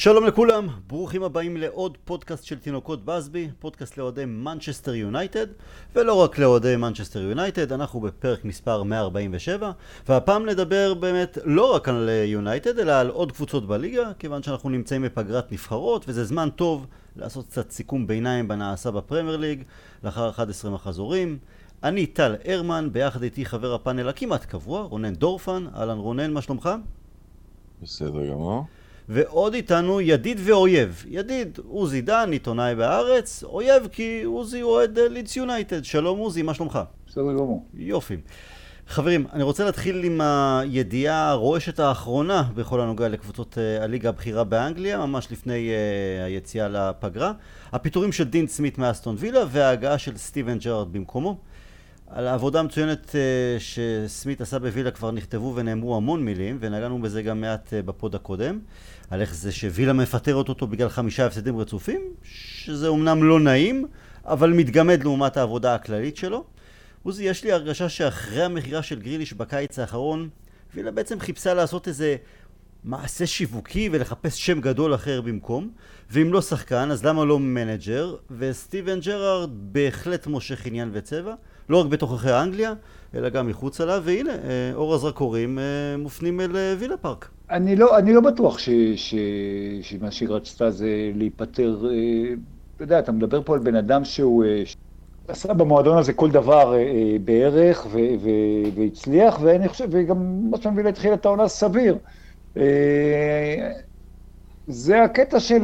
שלום לכולם, ברוכים הבאים לעוד פודקאסט של תינוקות באזבי, פודקאסט לאוהדי מנצ'סטר יונייטד, ולא רק לאוהדי מנצ'סטר יונייטד, אנחנו בפרק מספר 147, והפעם נדבר באמת לא רק על יונייטד, אלא על עוד קבוצות בליגה, כיוון שאנחנו נמצאים בפגרת נבחרות, וזה זמן טוב לעשות קצת סיכום ביניים בנעשה בפרמייר ליג, לאחר 11 מחזורים. אני טל הרמן, ביחד איתי חבר הפאנל הכמעט קבוע, רונן דורפן. אהלן רונן, מה שלומך? בסדר גמור. ועוד איתנו ידיד ואויב. ידיד, עוזי דן, עיתונאי בארץ, אויב כי עוזי אוהד לידס יונייטד. שלום עוזי, מה שלומך? בסדר גמור. יופי. חברים, אני רוצה להתחיל עם הידיעה הרועשת האחרונה בכל הנוגע לקבוצות אה, הליגה הבכירה באנגליה, ממש לפני אה, היציאה לפגרה. הפיטורים של דין סמית מאסטון וילה וההגעה של סטיבן ג'רארד במקומו. על העבודה המצוינת אה, שסמית עשה בווילה כבר נכתבו ונאמרו המון מילים, ונגענו בזה גם מעט אה, ב pod הקודם. על איך זה שווילה מפטרת אותו בגלל חמישה הפסדים רצופים, שזה אומנם לא נעים, אבל מתגמד לעומת העבודה הכללית שלו. עוזי, יש לי הרגשה שאחרי המכירה של גריליש בקיץ האחרון, וילה בעצם חיפשה לעשות איזה מעשה שיווקי ולחפש שם גדול אחר במקום, ואם לא שחקן, אז למה לא מנג'ר? וסטיבן ג'רארד בהחלט מושך עניין וצבע, לא רק בתוככי אנגליה, אלא גם מחוצה לה, והנה, אה, אור הזרקורים אה, מופנים אל אה, וילה פארק. אני לא, אני לא בטוח ש, ש, שמה שהיא רצתה זה להיפטר, אתה יודע, אתה מדבר פה על בן אדם שהוא עשה במועדון הזה כל דבר בערך ו, ו, והצליח, ואני חושב, וגם מה שאני התחיל את העונה סביר. זה הקטע של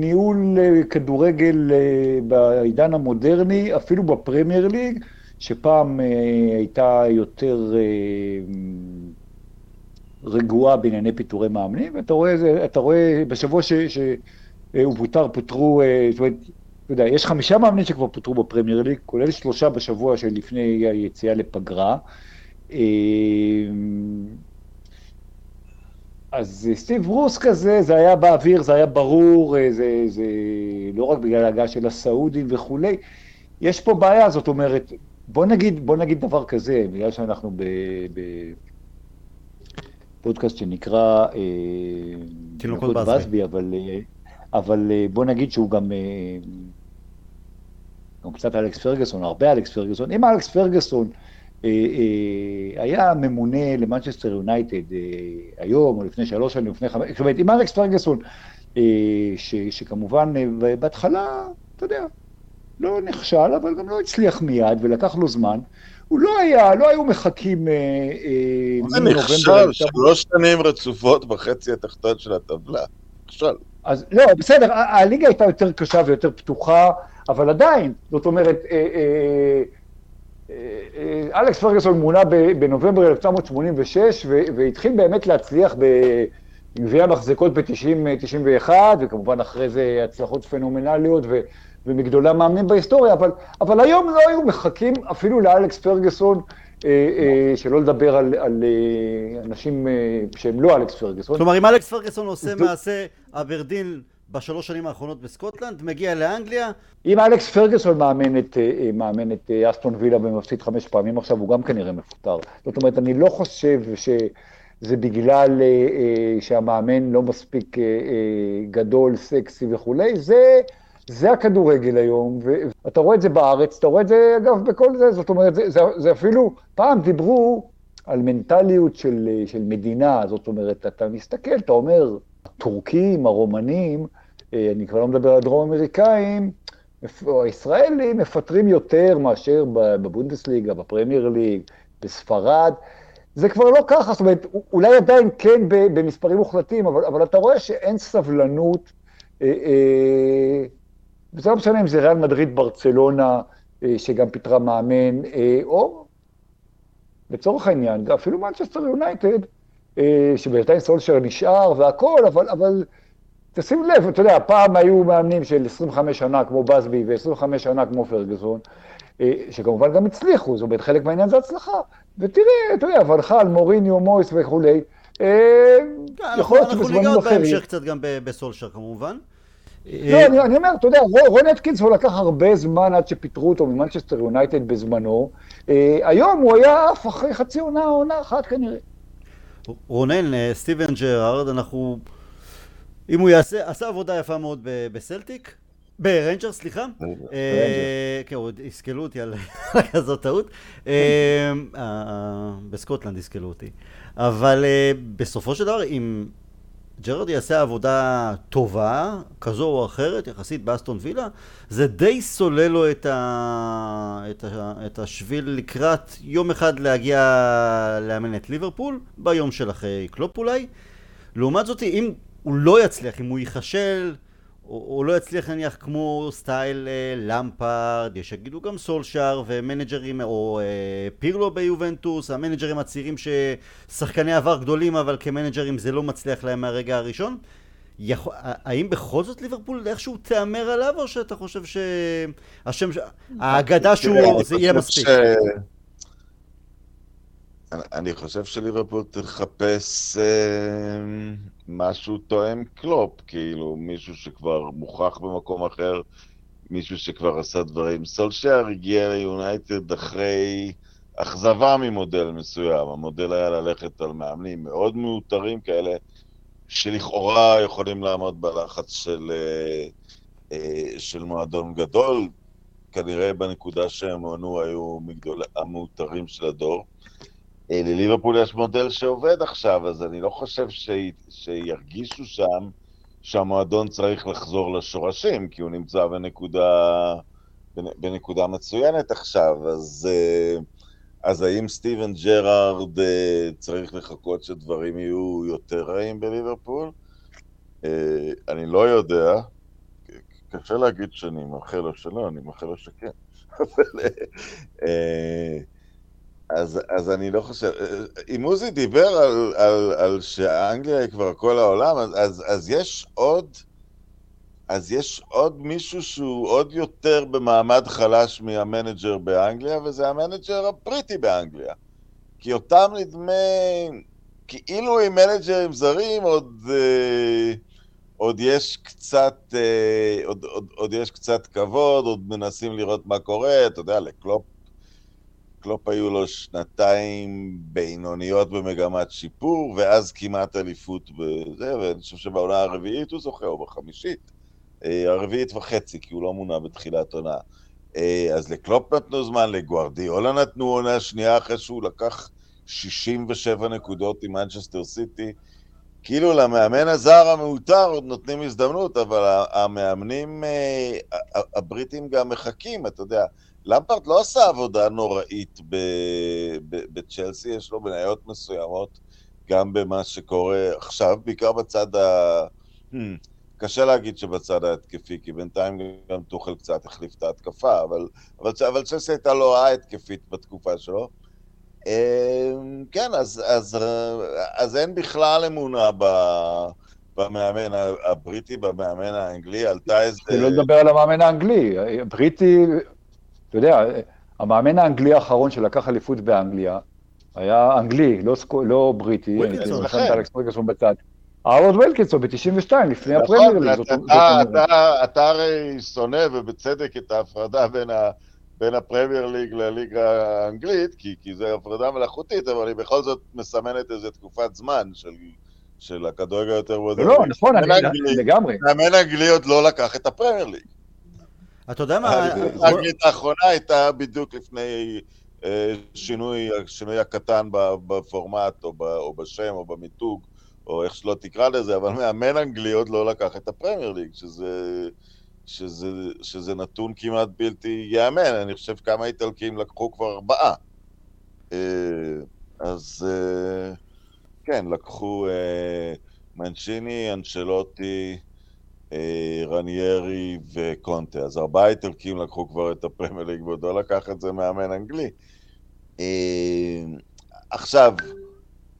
ניהול כדורגל בעידן המודרני, אפילו בפרמייר ליג, שפעם הייתה יותר רגועה בענייני פיטורי מאמנים, ואתה רואה, אתה רואה בשבוע שהוא פוטר, פוטרו, זאת אומרת, אתה יודע, יש חמישה מאמנים שכבר פוטרו בפרמייר ליג, כולל שלושה בשבוע שלפני היציאה לפגרה. אז סטיב רוס כזה, זה היה באוויר, זה היה ברור, זה, זה לא רק בגלל ההגעה של הסעודים וכולי. יש פה בעיה, זאת אומרת, בוא נגיד, בוא נגיד דבר כזה, בגלל שאנחנו בפודקאסט שנקרא תינוקות בסבי, אבל, אבל בוא נגיד שהוא גם, גם קצת אלכס פרגוסון, הרבה אלכס פרגוסון. אם אלכס פרגוסון אה, אה, היה ממונה למנצ'סטר יונייטד אה, היום, או לפני שלוש שנים, לפני חמש, זאת אומרת, עם אלכס פרגוסון, שכמובן בהתחלה, אתה יודע, לא נכשל, אבל גם לא הצליח מיד, ולקח לו זמן. הוא לא היה, לא היו מחכים... זה נכשל, שלוש שנים רצופות בחצי התחתון של הטבלה. נכשל. אז לא, בסדר, הליגה הייתה יותר קשה ויותר פתוחה, אבל עדיין, זאת אומרת, אלכס פרגוסון מונה בנובמבר 1986, והתחיל באמת להצליח בגביע המחזקות ב-90-91, וכמובן אחרי זה הצלחות פנומנליות ומגדולי המאמנים בהיסטוריה, אבל, אבל היום לא היו מחכים אפילו לאלכס פרגוסון, אה, אה, שלא לדבר על, על אה, אנשים שהם לא אלכס פרגוסון. כלומר, אם אלכס פרגוסון עושה מעשה אברדין בשלוש שנים האחרונות בסקוטלנד, מגיע לאנגליה. אם אלכס פרגוסון מאמן את, אה, מאמן את אה, אסטון וילה ומפסיד חמש פעמים עכשיו, הוא גם כנראה מפוטר. זאת אומרת, אני לא חושב שזה בגלל אה, שהמאמן לא מספיק גדול, סקסי וכולי, זה... זה הכדורגל היום, ואתה רואה את זה בארץ, אתה רואה את זה אגב בכל זה, זאת אומרת, זה, זה, זה אפילו, פעם דיברו על מנטליות של, של מדינה, זאת אומרת, אתה מסתכל, אתה אומר, הטורקים, הרומנים, אה, אני כבר לא מדבר על הדרום אמריקאים, הישראלים מפטרים יותר מאשר בבונדסליגה, בפרמייר ליג, בספרד. זה כבר לא ככה, זאת אומרת, אולי עדיין כן במספרים מוחלטים, אבל, אבל אתה רואה שאין סבלנות, אה, אה, וזה לא משנה אם זה ריאל מדריד ברצלונה, אה, שגם פיטרה מאמן, אה, או לצורך העניין, אפילו מנצ'סטר יונייטד, אה, שבינתיים סולשר נשאר והכל, אבל, אבל תשים לב, אתה יודע, פעם היו מאמנים של 25 שנה כמו בסבי ו-25 שנה כמו פרגוסון, אה, שכמובן גם הצליחו, זאת אומרת, חלק מהעניין זה הצלחה. ותראה, אתה יודע, ונחל, מוריניו, מויס וכולי. כן, יכול להיות שבזמנים אחרים... אנחנו ניגע בהמשך קצת גם בסולשר כמובן. לא, אני, אני אומר, אתה יודע, רון אטקינס הוא לקח הרבה זמן עד שפיטרו אותו ממנצ'סטר יונייטד בזמנו. היום הוא היה עף אחרי חצי עונה, עונה אחת כנראה. רונן, סטיבן ג'רארד, אנחנו אם הוא יעשה, עשה עבודה יפה מאוד בסלטיק, בריינג'רס, סליחה. כן, עוד יסקלו אותי על כזאת טעות. בסקוטלנד יסקלו אותי. אבל בסופו של דבר, אם ג'רארד יעשה עבודה טובה, כזו או אחרת, יחסית באסטון וילה, זה די סולל לו את, ה... את, ה... את השביל לקראת יום אחד להגיע לאמן את ליברפול, ביום של אחרי קלופ אולי. לעומת זאת, אם הוא לא יצליח, אם הוא ייכשל, הוא לא יצליח נניח כמו סטייל אה, למפארד, יש שיגידו גם סולשאר ומנג'רים או אה, פירלו ביובנטוס, המנג'רים הצעירים ששחקני עבר גדולים אבל כמנג'רים זה לא מצליח להם מהרגע הראשון. יכול, האם בכל זאת ליברפול איכשהו תהמר עליו או שאתה חושב שהשם, האגדה שהוא, זה יהיה מספיק? אני חושב שליברפול תחפש אה, משהו תואם קלופ, כאילו מישהו שכבר מוכח במקום אחר, מישהו שכבר עשה דברים. סולשייר הגיע ליונייטד אחרי אכזבה ממודל מסוים. המודל היה ללכת על מאמנים מאוד מעוטרים כאלה, שלכאורה יכולים לעמוד בלחץ של, אה, אה, של מועדון גדול. כנראה בנקודה שהם ענו היו מגדולי המאותרים של הדור. אה, לליברפול יש מודל שעובד עכשיו, אז אני לא חושב ש... שירגישו שם שהמועדון צריך לחזור לשורשים, כי הוא נמצא בנקודה, בנקודה מצוינת עכשיו, אז, אה, אז האם סטיבן ג'רארד אה, צריך לחכות שדברים יהיו יותר רעים בליברפול? אני לא יודע, קשה להגיד שאני מאחל לו שלא, אני מאחל לו שכן. אז, אז אני לא חושב, אם עוזי דיבר על, על, על שאנגליה היא כבר כל העולם, אז, אז, אז יש עוד, אז יש עוד מישהו שהוא עוד יותר במעמד חלש מהמנג'ר באנגליה, וזה המנג'ר הבריטי באנגליה. כי אותם נדמה, כאילו עם מנג'רים זרים עוד, אה, עוד יש קצת, אה, עוד, עוד, עוד יש קצת כבוד, עוד מנסים לראות מה קורה, אתה יודע, לקלופ לקלופ היו לו שנתיים בינוניות במגמת שיפור, ואז כמעט אליפות בזה, ואני חושב שבעונה הרביעית הוא זוכה, או בחמישית. אה, הרביעית וחצי, כי הוא לא מונה בתחילת עונה. אה, אז לקלופ נתנו זמן, לגוארדיולה נתנו עונה שנייה אחרי שהוא לקח 67 נקודות עם מנצ'סטר סיטי. כאילו למאמן הזר המעוטר עוד נותנים הזדמנות, אבל המאמנים אה, הבריטים גם מחכים, אתה יודע. למפרט לא עשה עבודה נוראית בצ'לסי, יש לו מניות מסוימות גם במה שקורה עכשיו, בעיקר בצד ה... Hmm, קשה להגיד שבצד ההתקפי, כי בינתיים גם טוחל קצת החליף את ההתקפה, אבל, אבל, אבל צ'לסי הייתה לא רעה התקפית בתקופה שלו. אמ, כן, אז, אז, אז אין בכלל אמונה ב... במאמן הבריטי, במאמן האנגלי, עלתה איזה... לא לדבר על המאמן האנגלי, הבריטי אתה יודע, המאמן האנגלי האחרון שלקח אליפות באנגליה, היה אנגלי, לא, סקו, לא בריטי, ווילקינסון, לכן. אלכס ווילקינסון בצד. ווילקינסון ב-92, לפני נכון, הפרמייר ליג. אתה הרי שונא, ובצדק, את ההפרדה בין ה... בין הפרמייר ליג לליגה האנגלית, כי, כי זו הפרדה מלאכותית, אבל היא בכל זאת מסמנת איזו תקופת זמן של, של הכדורגל היותר מודרני. לא, נכון, אני לגמרי. מאמן אנגלי עוד לא לקח את הפרמייר ליג. אתה יודע מה... האנגלית האחרונה הייתה בדיוק לפני אה, שינוי, השינוי הקטן בפורמט, או בשם, או במיתוג, או איך שלא תקרא לזה, אבל מאמן אנגלי עוד לא לקח את הפרמייר ליג, שזה, שזה, שזה נתון כמעט בלתי ייאמן. אני חושב כמה איטלקים לקחו כבר ארבעה. אה, אז אה, כן, לקחו מנצ'יני, אנשלוטי, אה, רניירי וקונטה. אז ארבעה איטלקים לקחו כבר את הפרמייר ליג ועוד לא לקח את זה מאמן אנגלי. אה, עכשיו,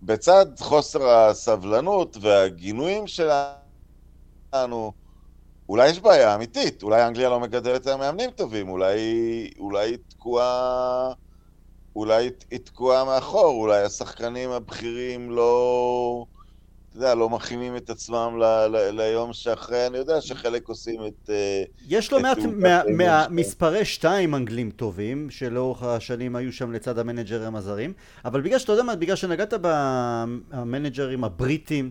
בצד חוסר הסבלנות והגינויים שלנו, אולי יש בעיה אמיתית, אולי אנגליה לא מגדלת מאמנים טובים, אולי, אולי היא תקועה... אולי היא תקועה מאחור, אולי השחקנים הבכירים לא... אתה יודע, לא מכינים את עצמם ל, ל, ליום שאחרי, אני יודע שחלק עושים את... אה, יש לא מעט מהמספרי שתיים אנגלים טובים, שלאורך השנים היו שם לצד המנג'רים הזרים, אבל בגלל שאתה יודע מה, בגלל שנגעת במנג'רים הבריטים,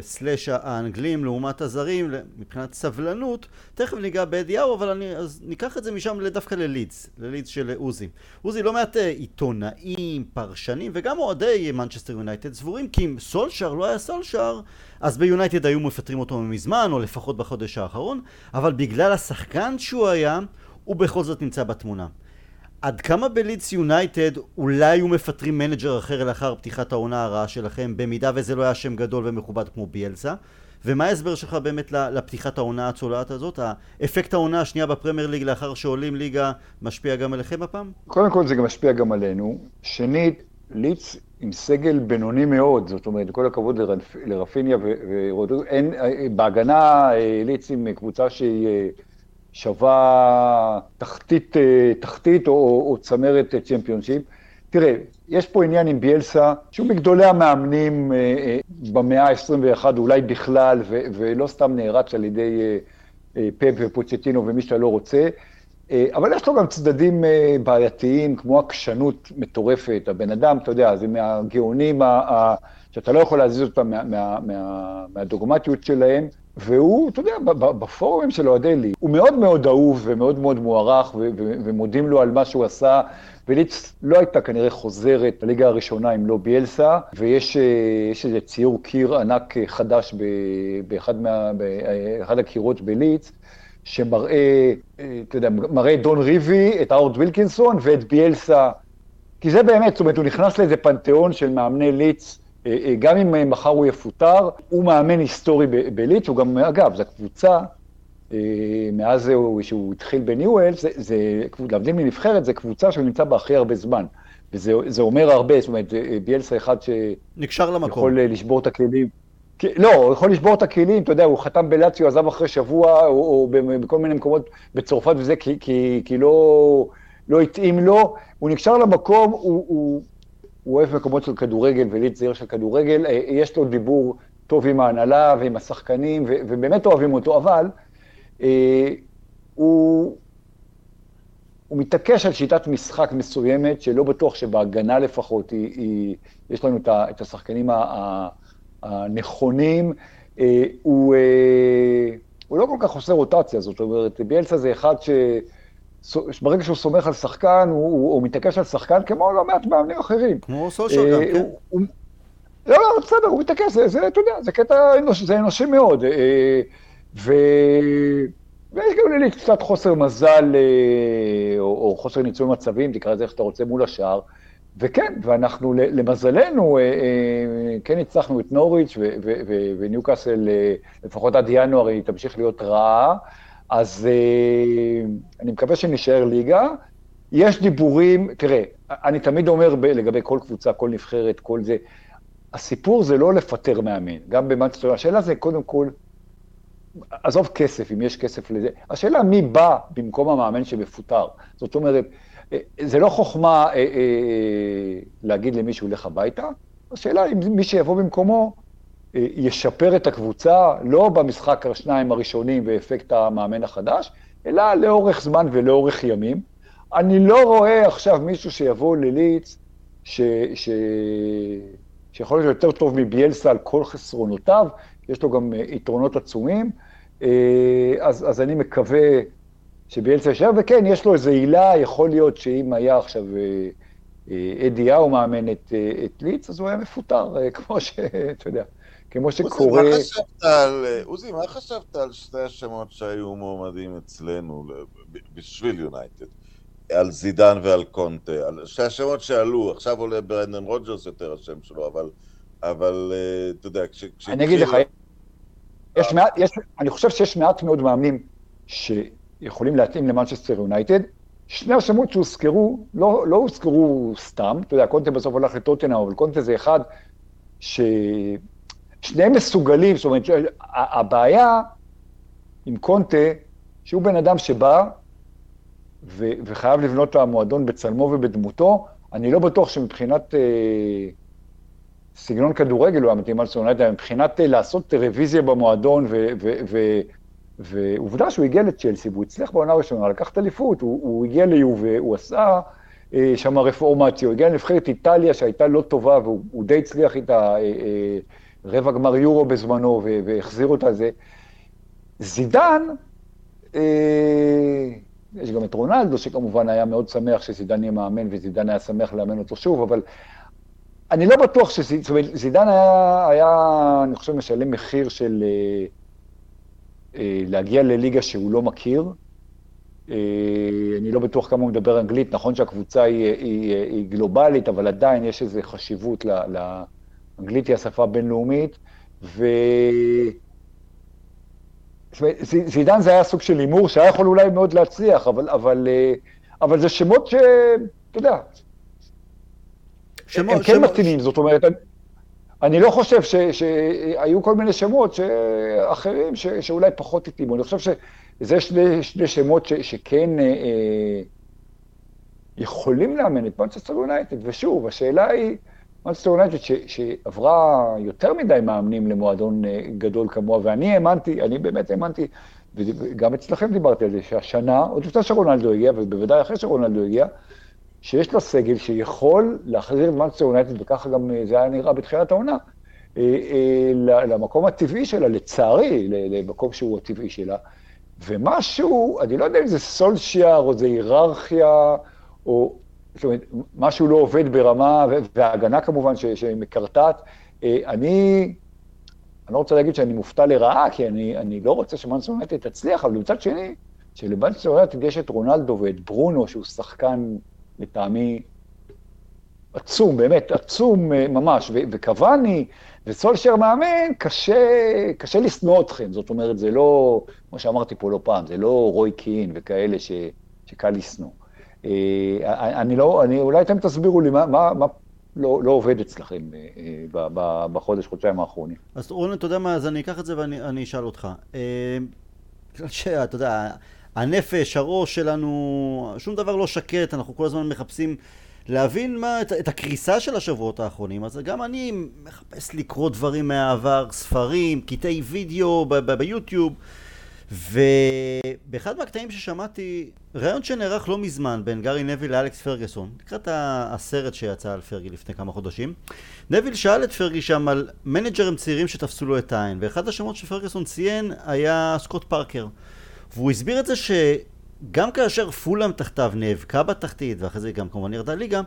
סלאש האנגלים לעומת הזרים מבחינת סבלנות, תכף ניגע באדי האו, אבל אני, אז ניקח את זה משם דווקא ללידס, ללידס של עוזי. עוזי, לא מעט עיתונאים, פרשנים וגם אוהדי מנצ'סטר יונייטד סבורים כי אם סולשאר לא היה סולשאר, אז ביונייטד היו מפטרים אותו מזמן, או לפחות בחודש האחרון, אבל בגלל השחקן שהוא היה, הוא בכל זאת נמצא בתמונה. עד כמה בלידס יונייטד אולי היו מפטרים מנג'ר אחר לאחר פתיחת העונה הרעה שלכם, במידה וזה לא היה שם גדול ומכובד כמו ביאלסה? ומה ההסבר שלך באמת לפתיחת העונה הצולעת הזאת? האפקט העונה השנייה בפרמייר ליג לאחר שעולים ליגה משפיע גם עליכם הפעם? קודם כל זה גם משפיע גם עלינו. שנית, לידס עם סגל בינוני מאוד, זאת אומרת, כל הכבוד לרפ, לרפיניה ורודריגו, אין, בהגנה אה, לידס עם קבוצה שהיא אה, שווה תחתית, אה, תחתית או, או צמרת צ'מפיונשיפ. תראה, יש פה עניין עם ביאלסה, שהוא מגדולי המאמנים במאה ה-21, אולי בכלל, ו, ולא סתם נערץ על ידי פפ ופוצ'טינו ומי שאתה לא רוצה. אה, אבל יש לו גם צדדים אה, בעייתיים, כמו עקשנות מטורפת. הבן אדם, אתה יודע, זה מהגאונים ה- שאתה לא יכול להזיז אותם מה, מה, מה, מהדוגמטיות שלהם, והוא, אתה יודע, בפורומים של אוהדי לי, הוא מאוד מאוד אהוב ומאוד מאוד מוערך, ומודים לו על מה שהוא עשה. וליץ לא הייתה כנראה חוזרת לליגה הראשונה אם לא ביאלסה, ויש אה, איזה ציור קיר ענק חדש באחד, מה, באחד הקירות בליץ, שמראה, אה, אתה יודע, מראה דון ריבי, את האורד וילקינסון ואת ביאלסה, כי זה באמת, זאת אומרת, הוא נכנס לאיזה פנתיאון של מאמני ליץ, אה, אה, גם אם מחר הוא יפוטר, הוא מאמן היסטורי בליץ, הוא גם, אגב, זו קבוצה, מאז שהוא התחיל בניואל, זה, זה, להבדיל מנבחרת, זו קבוצה שהוא נמצא בה הכי הרבה זמן. וזה אומר הרבה, זאת אומרת, ביאלסה אחד ש... נקשר למקום. יכול לשבור את הכלים. לא, הוא יכול לשבור את הכלים, אתה יודע, הוא חתם בלאציו, עזב אחרי שבוע, או, או בכל מיני מקומות בצרפת וזה, כי, כי, כי לא, לא התאים לו, הוא נקשר למקום, הוא, הוא, הוא אוהב מקומות של כדורגל וליט זעיר של כדורגל, אה, יש לו דיבור טוב עם ההנהלה ועם השחקנים, ו, ובאמת אוהבים אותו, אבל אה, הוא, הוא מתעקש על שיטת משחק מסוימת, שלא בטוח שבהגנה לפחות, היא, היא, יש לנו את השחקנים ה... ה הנכונים, אה, הוא, אה, הוא לא כל כך עושה רוטציה, זאת אומרת, ביאלסה זה אחד ש... ברגע שהוא סומך על שחקן, הוא, הוא, הוא מתעקש על שחקן כמו לא מעט מאמנים אחרים. כמו סושר גם, אה, כן. הוא, לא, לא, בסדר, הוא מתעקש, זה, זה, אתה יודע, זה קטע אנושי, זה אנושי מאוד. ו... ויש גם לי קצת חוסר מזל, או, או חוסר ניצול מצבים, תקרא לזה איך שאתה רוצה, מול השאר. וכן, ואנחנו למזלנו, אה, אה, כן הצלחנו את נוריץ' וניוקאסל, אה, לפחות עד ינואר היא תמשיך להיות רעה, אז אני מקווה שנשאר ליגה. יש דיבורים, תראה, אני תמיד אומר לגבי כל קבוצה, כל נבחרת, כל זה, הסיפור זה לא לפטר מאמן, גם במאנצ'סטר, השאלה זה קודם כל, עזוב כסף, אם יש כסף לזה, השאלה מי בא במקום המאמן שמפוטר. זאת אומרת, אה, זה לא חוכמה אה, אה, להגיד למישהו, לך הביתה, השאלה אם מי שיבוא במקומו אה, ישפר את הקבוצה, לא במשחק השניים הראשונים ואפקט המאמן החדש, אלא לאורך זמן ולאורך ימים. אני לא רואה עכשיו מישהו שיבוא לליץ, ש, ש, שיכול להיות יותר טוב מביאלסה על כל חסרונותיו, יש לו גם אה, יתרונות עצומים, אה, אז, אז אני מקווה שביאלצה ישר, וכן, יש לו איזו עילה, יכול להיות שאם היה עכשיו אה, אה, אדי יאו מאמן את, אה, את ליץ, אז הוא היה מפוטר, כמו שאתה יודע, כמו שקורה... עוזי, מה חשבת על, עוזי, מה חשבת על שתי השמות שהיו מועמדים אצלנו בשביל יונייטד? על זידן ועל קונטה, על שתי השמות שעלו, עכשיו עולה ברנדן רוג'רס יותר השם שלו, אבל, אבל אתה יודע, כש... אני אגיד לך, יש מעט, יש, אני חושב שיש מעט מאוד מאמנים ש... יכולים להתאים למנצ'סטר יונייטד. שני השמות שהוזכרו, לא, לא הוזכרו סתם, אתה יודע, קונטה בסוף הולך לטוטנאם, אבל קונטה זה אחד ששניהם מסוגלים, זאת אומרת, הבעיה עם קונטה, שהוא בן אדם שבא ו... וחייב לבנות את המועדון בצלמו ובדמותו, אני לא בטוח שמבחינת אה, סגנון כדורגל הוא היה מתאים על סונייטד, מבחינת אה, לעשות רוויזיה במועדון ו... ו... ו... ועובדה שהוא הגיע לצ'לסי, והוא הצליח בעונה הראשונה לקחת אליפות, הוא, הוא הגיע ליובה, הוא עשה אה, שם רפורמציה, הוא הגיע לנבחרת איטליה שהייתה לא טובה, והוא די הצליח איתה אה, אה, רבע גמר יורו בזמנו, והחזירו את זה. זידן, אה, יש גם את רונלדו, שכמובן היה מאוד שמח שזידן יהיה מאמן, וזידן היה שמח לאמן אותו שוב, אבל אני לא בטוח שזידן היה, היה, אני חושב, משלם מחיר של אה, אה, להגיע לליגה שהוא לא מכיר. אה, אני לא בטוח כמה הוא מדבר אנגלית, נכון שהקבוצה היא, היא, היא גלובלית, אבל עדיין יש איזו חשיבות לאנגלית היא השפה הבינלאומית, ו... זידן זה היה סוג של הימור שהיה יכול אולי מאוד להצליח, אבל, אבל, אבל זה שמות ש... אתה יודע, שמות, הם כן שמות. מתאימים, זאת אומרת, אני לא חושב ש, שהיו כל מיני שמות אחרים ש, שאולי פחות התאימו. אני חושב שזה שני, שני שמות ש, שכן אה, אה, יכולים לאמן את מנצ'סטר יונייטד, ושוב, השאלה היא, מנצ'סטר יונייטד שעברה יותר מדי מאמנים למועדון אה, גדול כמוה, ואני האמנתי, אני באמת האמנתי, וגם אצלכם דיברתי על זה, שהשנה, עוד לפני שרונלדו הגיע, ובוודאי אחרי שרונלדו הגיע, שיש לה סגל שיכול להחזיר את מנצ'סטר יונייטד, וככה גם אה, זה היה נראה בתחילת העונה, אה, למקום הטבעי שלה, לצערי, למקום שהוא הטבעי שלה. ומשהו, אני לא יודע אם זה סולשיאר או זה היררכיה, או זאת אומרת, משהו לא עובד ברמה, וההגנה כמובן שמקרטעת. אני, אני לא רוצה להגיד שאני מופתע לרעה, כי אני, אני לא רוצה שמנצ'סטר יונייטד תצליח, אבל מצד שני, שלמנצ'סטר יונייטד יש את רונלדו ואת ברונו, שהוא שחקן לטעמי עצום, באמת עצום אה, ממש, וקוואני וסולשר מאמן, קשה, קשה לשנוא אתכם, זאת אומרת, זה לא, כמו שאמרתי פה לא פעם, זה לא רוי קין וכאלה ש, שקל לשנוא. אה, אני לא, אני, אולי אתם תסבירו לי מה, מה, מה לא, לא עובד אצלכם אה, בחודש, חודשיים האחרונים. אז רונן, אתה יודע מה, אז אני אקח את זה ואני אשאל אותך. שאתה יודע, הנפש, הראש שלנו, שום דבר לא שקט, אנחנו כל הזמן מחפשים להבין מה, את, את הקריסה של השבועות האחרונים. אז גם אני מחפש לקרוא דברים מהעבר, ספרים, קטעי וידאו ב- ב- ביוטיוב. ובאחד מהקטעים ששמעתי, ראיון שנערך לא מזמן בין גארי נביל לאלכס פרגוסון, לקראת הסרט שיצא על פרגי לפני כמה חודשים, נביל שאל את פרגי שם על מנג'רים צעירים שתפסו לו את העין, ואחד השמות שפרגוסון ציין היה סקוט פארקר. והוא הסביר את זה שגם כאשר פולאם תחתיו נאבקה בתחתית, ואחרי זה גם כמובן ירדה ליגה,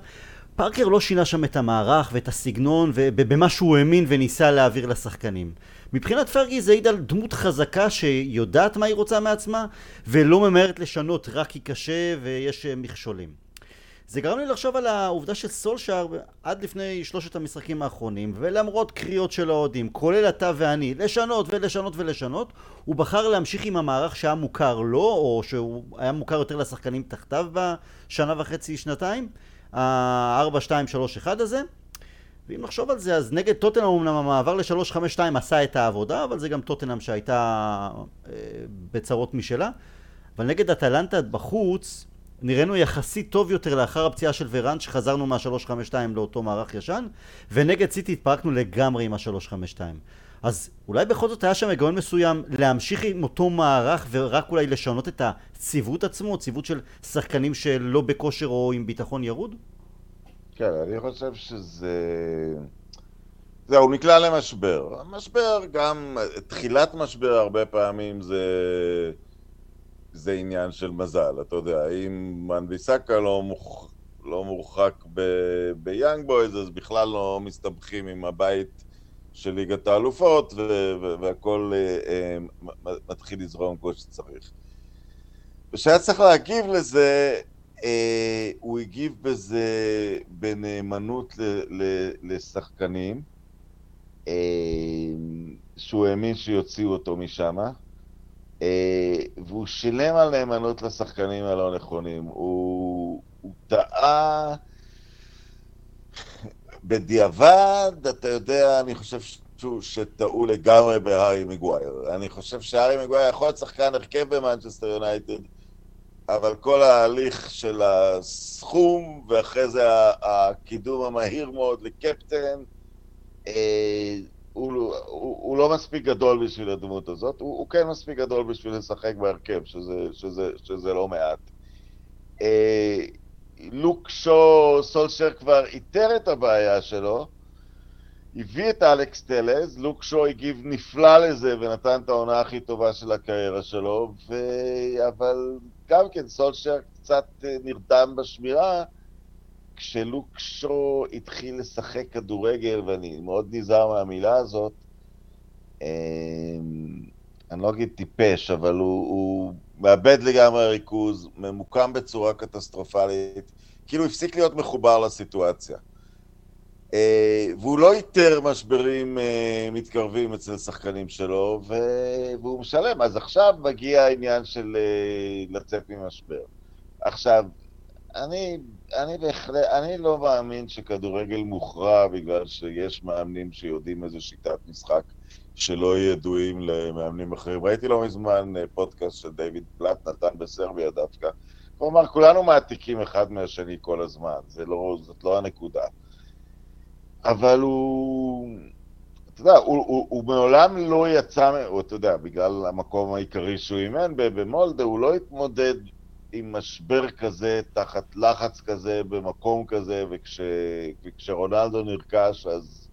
פארקר לא שינה שם את המערך ואת הסגנון ובמה שהוא האמין וניסה להעביר לשחקנים. מבחינת פרגי זה העיד על דמות חזקה שיודעת מה היא רוצה מעצמה ולא ממהרת לשנות רק כי קשה ויש מכשולים. זה גרם לי לחשוב על העובדה שסולשאר עד לפני שלושת המשחקים האחרונים ולמרות קריאות של האוהדים, כולל אתה ואני, לשנות ולשנות ולשנות הוא בחר להמשיך עם המערך שהיה מוכר לו או שהוא היה מוכר יותר לשחקנים תחתיו בשנה וחצי שנתיים ה-4-2-3-1 הזה. ואם נחשוב על זה אז נגד טוטנאם אמנם המעבר ל-3-5-2 עשה את העבודה אבל זה גם טוטנאם שהייתה אה, בצרות משלה. אבל נגד אטלנטה בחוץ נראינו יחסית טוב יותר לאחר הפציעה של ורן שחזרנו מה-352 לאותו מערך ישן ונגד סיטי התפרקנו לגמרי עם ה-352 אז אולי בכל זאת היה שם היגיון מסוים להמשיך עם אותו מערך ורק אולי לשנות את הציוות עצמו, ציוות של שחקנים שלא בכושר או עם ביטחון ירוד? כן, אני חושב שזה... זהו, הוא נקלע למשבר. המשבר גם, תחילת משבר הרבה פעמים זה... זה עניין של מזל, אתה יודע, אם מנביסקה לא, מוכ... לא מורחק ב... ביאנג בויז, אז בכלל לא מסתבכים עם הבית של ליגת האלופות. והכל אה, אה, מתחיל לזרום כמו שצריך. וכשהיה צריך להגיב לזה, אה, הוא הגיב בזה בנאמנות ל... ל... לשחקנים, אה, שהוא האמין שיוציאו אותו משם. אה, והוא שילם על נאמנות לשחקנים הלא נכונים. הוא, הוא טעה בדיעבד, אתה יודע, אני חושב שטעו לגמרי בהארי מגווייר. אני חושב שהארי מגווייר יכול להיות שחקן הרכב במנצ'סטר יונייטד, אבל כל ההליך של הסכום, ואחרי זה הקידום המהיר מאוד לקפטן, אה, הוא, הוא, הוא לא מספיק גדול בשביל הדמות הזאת, הוא, הוא כן מספיק גדול בשביל לשחק בהרכב, שזה, שזה, שזה לא מעט. אה, לוק שו, סולשר כבר איתר את הבעיה שלו, הביא את אלכס טלז, לוק שו הגיב נפלא לזה ונתן את העונה הכי טובה של הקריירה שלו, ו... אבל גם כן סולשר קצת אה, נרדם בשמירה, כשלוק שו התחיל לשחק כדורגל, ואני מאוד נזהר מהמילה הזאת, אמ, אני לא אגיד טיפש, אבל הוא, הוא מאבד לגמרי ריכוז, ממוקם בצורה קטסטרופלית, כאילו הפסיק להיות מחובר לסיטואציה. אה, והוא לא איתר משברים אה, מתקרבים אצל שחקנים שלו, והוא משלם. אז עכשיו מגיע העניין של אה, לצאת ממשבר. עכשיו, אני, אני בהחלט, אני לא מאמין שכדורגל מוכרע בגלל שיש מאמנים שיודעים איזה שיטת משחק שלא ידועים למאמנים אחרים. ראיתי לא מזמן פודקאסט של דיוויד פלט נתן בסרביה דווקא. הוא אמר, כולנו מעתיקים אחד מהשני כל הזמן, זה לא, זאת לא הנקודה. אבל הוא, אתה יודע, הוא, הוא, הוא מעולם לא יצא, הוא, אתה יודע, בגלל המקום העיקרי שהוא אימן במולדה, הוא לא התמודד עם משבר כזה, תחת לחץ כזה, במקום כזה, וכש, וכשרונלדו נרכש, אז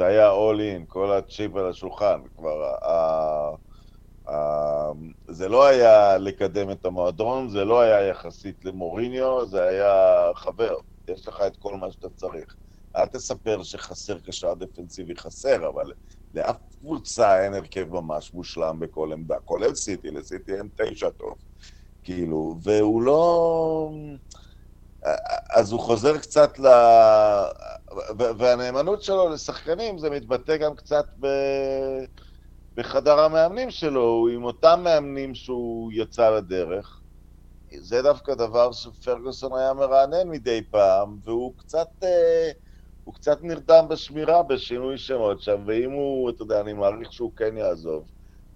זה היה all in, כל הצ'יפ על השולחן, כבר ה... ה... זה לא היה לקדם את המועדון, זה לא היה יחסית למוריניו, זה היה חבר, יש לך את כל מה שאתה צריך. אל תספר שחסר קשר דפנסיבי חסר, אבל לאף קבוצה אין הרכב ממש מושלם בכל עמדה, כולל סיטי, לסיטי אין תשע טוב. כאילו, והוא לא... אז הוא חוזר קצת ל... והנאמנות שלו לשחקנים זה מתבטא גם קצת ב... בחדר המאמנים שלו, הוא עם אותם מאמנים שהוא יצא לדרך. זה דווקא דבר שפרגוסון היה מרענן מדי פעם, והוא קצת... אה, הוא קצת נרדם בשמירה בשינוי שמות שם, ואם הוא, אתה יודע, אני מעריך שהוא כן יעזוב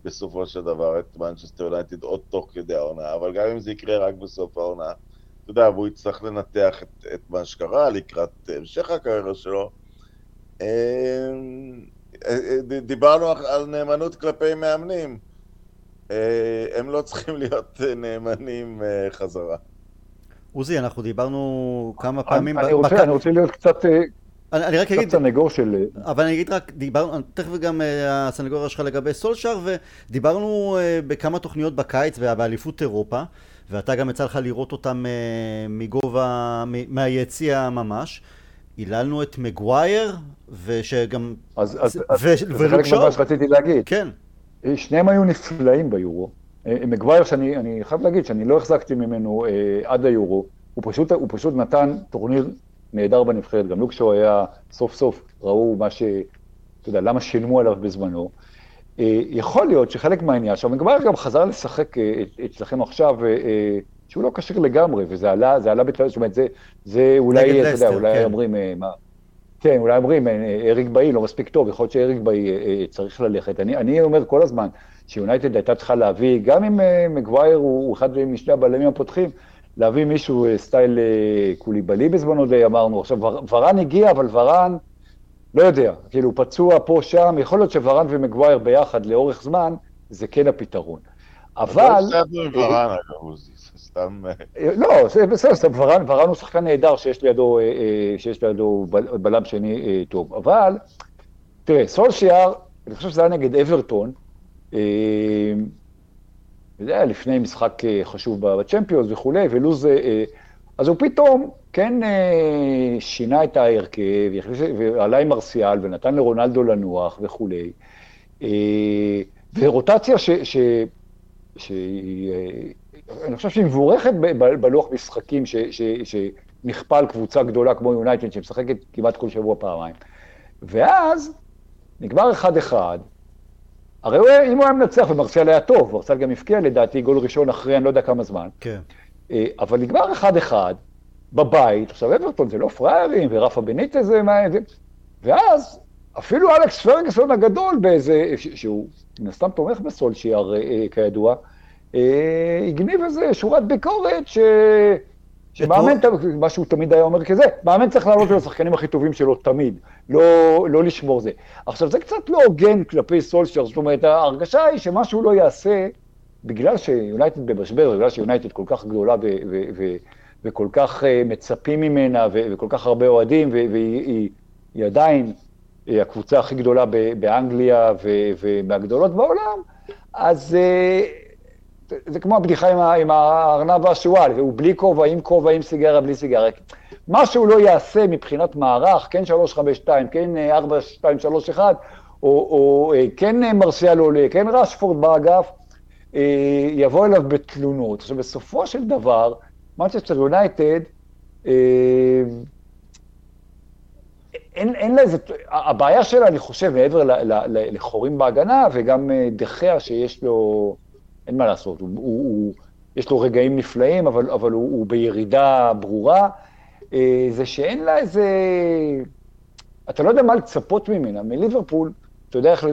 בסופו של דבר את מנצ'סטר יונייטד עוד תוך כדי העונה, אבל גם אם זה יקרה רק בסוף העונה, אתה יודע, והוא יצטרך לנתח את, את מה שקרה לקראת המשך הקריירה שלו. אמ, אה, אה, דיברנו על נאמנות כלפי מאמנים. אה, הם לא צריכים להיות נאמנים חזרה. עוזי, אנחנו דיברנו כמה פעמים... אני רוצה, אני רוצה להיות קצת... אני, אני רק אגיד... קצת סנגור של... אבל אני אגיד רק, דיברנו, תכף גם uh, הסנגוריה שלך לגבי סולשר, ודיברנו uh, בכמה תוכניות בקיץ באליפות אירופה, ואתה גם יצא לך לראות אותם uh, מגובה, מהיציע ממש. היללנו את מגווייר, ושגם... אז, אז, ו- אז זה חלק ממה שרציתי להגיד. כן. שניהם היו נפלאים ביורו. מגווייר, שאני חייב להגיד שאני לא החזקתי ממנו אה, עד היורו, הוא פשוט, הוא פשוט נתן טורניר נהדר בנבחרת, גם לוקשו היה סוף סוף, ראו מה ש... אתה יודע, למה שילמו עליו בזמנו. אה, יכול להיות שחלק מהעניין, עכשיו מגבר גם חזר לשחק אה, אצלכם עכשיו, אה, שהוא לא כשיר לגמרי, וזה עלה, זה עלה בתל... זאת אומרת, זה, זה אולי, אתה יודע, אולי כן. אומרים, מה... כן, אולי אומרים, אריק באי לא מספיק טוב, יכול להיות שאריק באי צריך ללכת. אני, אני אומר כל הזמן, שיונייטד הייתה צריכה להביא, גם אם מגווייר הוא אחד משני הבלמים הפותחים, להביא מישהו סטייל קוליבלי בזמנו די אמרנו. עכשיו, ורן הגיע, אבל ורן, לא יודע, כאילו פצוע פה, שם, יכול להיות שוורן ומגווייר ביחד לאורך זמן, זה כן הפתרון. אבל... לא סתם... אה, לא, זה בסדר, סתם ורן, ורן הוא שחקן נהדר שיש לידו, שיש לידו בלם שני טוב. אבל, תראה, סולשיאר, אני חושב שזה היה נגד אברטון, זה היה לפני משחק אה, חשוב בצ'מפיונס וכולי, ולוז... אה, אז הוא פתאום כן אה, שינה את ההרכב, ועלה עם מרסיאל, ונתן לרונלדו לנוח וכולי. ורוטציה ש... ש... ש... אני חושב שהיא מבורכת בלוח משחקים ש... ש... שנכפה על קבוצה גדולה כמו יונייטד, שמשחקת כמעט כל שבוע פעמיים. ואז נגמר אחד-אחד, הרי הוא, אם הוא היה מנצח ומרסיאל היה טוב, מרסיאל גם הפקיע לדעתי גול ראשון אחרי אני לא יודע כמה זמן. כן. אה, אבל נגמר אחד-אחד, בבית, עכשיו אברטון זה לא פראיירים, ורפה בניטה זה מה... ואז אפילו אלכס פרגסון הגדול באיזה, שהוא מן הסתם תומך בסולשיאר אה, כידוע, אה, הגניב איזה שורת ביקורת ש... שמאמן, מה שהוא תמיד היה אומר כזה, מאמן צריך לעלות על השחקנים הכי טובים שלו תמיד, לא, לא לשמור זה. עכשיו, זה קצת לא הוגן כלפי סולשר, זאת אומרת, ההרגשה היא שמה שהוא לא יעשה, בגלל שיונייטד במשבר, בגלל שיונייטד כל כך גדולה וכל כך uh, מצפים ממנה, וכל כך הרבה אוהדים, והיא עדיין הקבוצה הכי גדולה באנגליה ומהגדולות בעולם, אז זה כמו הבדיחה עם הארנב והשועל, והוא בלי כובע, עם כובע, עם סיגריה, בלי סיגריה. מה שהוא לא יעשה מבחינת מערך, כן 352, כן 4231, או, או כן מרסיאל עולה, כן רשפורד באגף, יבוא אליו בתלונות. עכשיו, בסופו של דבר, מנצ'סטר יונייטד, אין, אין לה איזה, הבעיה שלה, אני חושב, מעבר ל, ל, ל, לחורים בהגנה, וגם דחיה שיש לו, אין מה לעשות, הוא, הוא, הוא, יש לו רגעים נפלאים, אבל, אבל הוא, הוא בירידה ברורה, זה שאין לה איזה, אתה לא יודע מה לצפות ממנה, מליברפול, אתה יודע איך,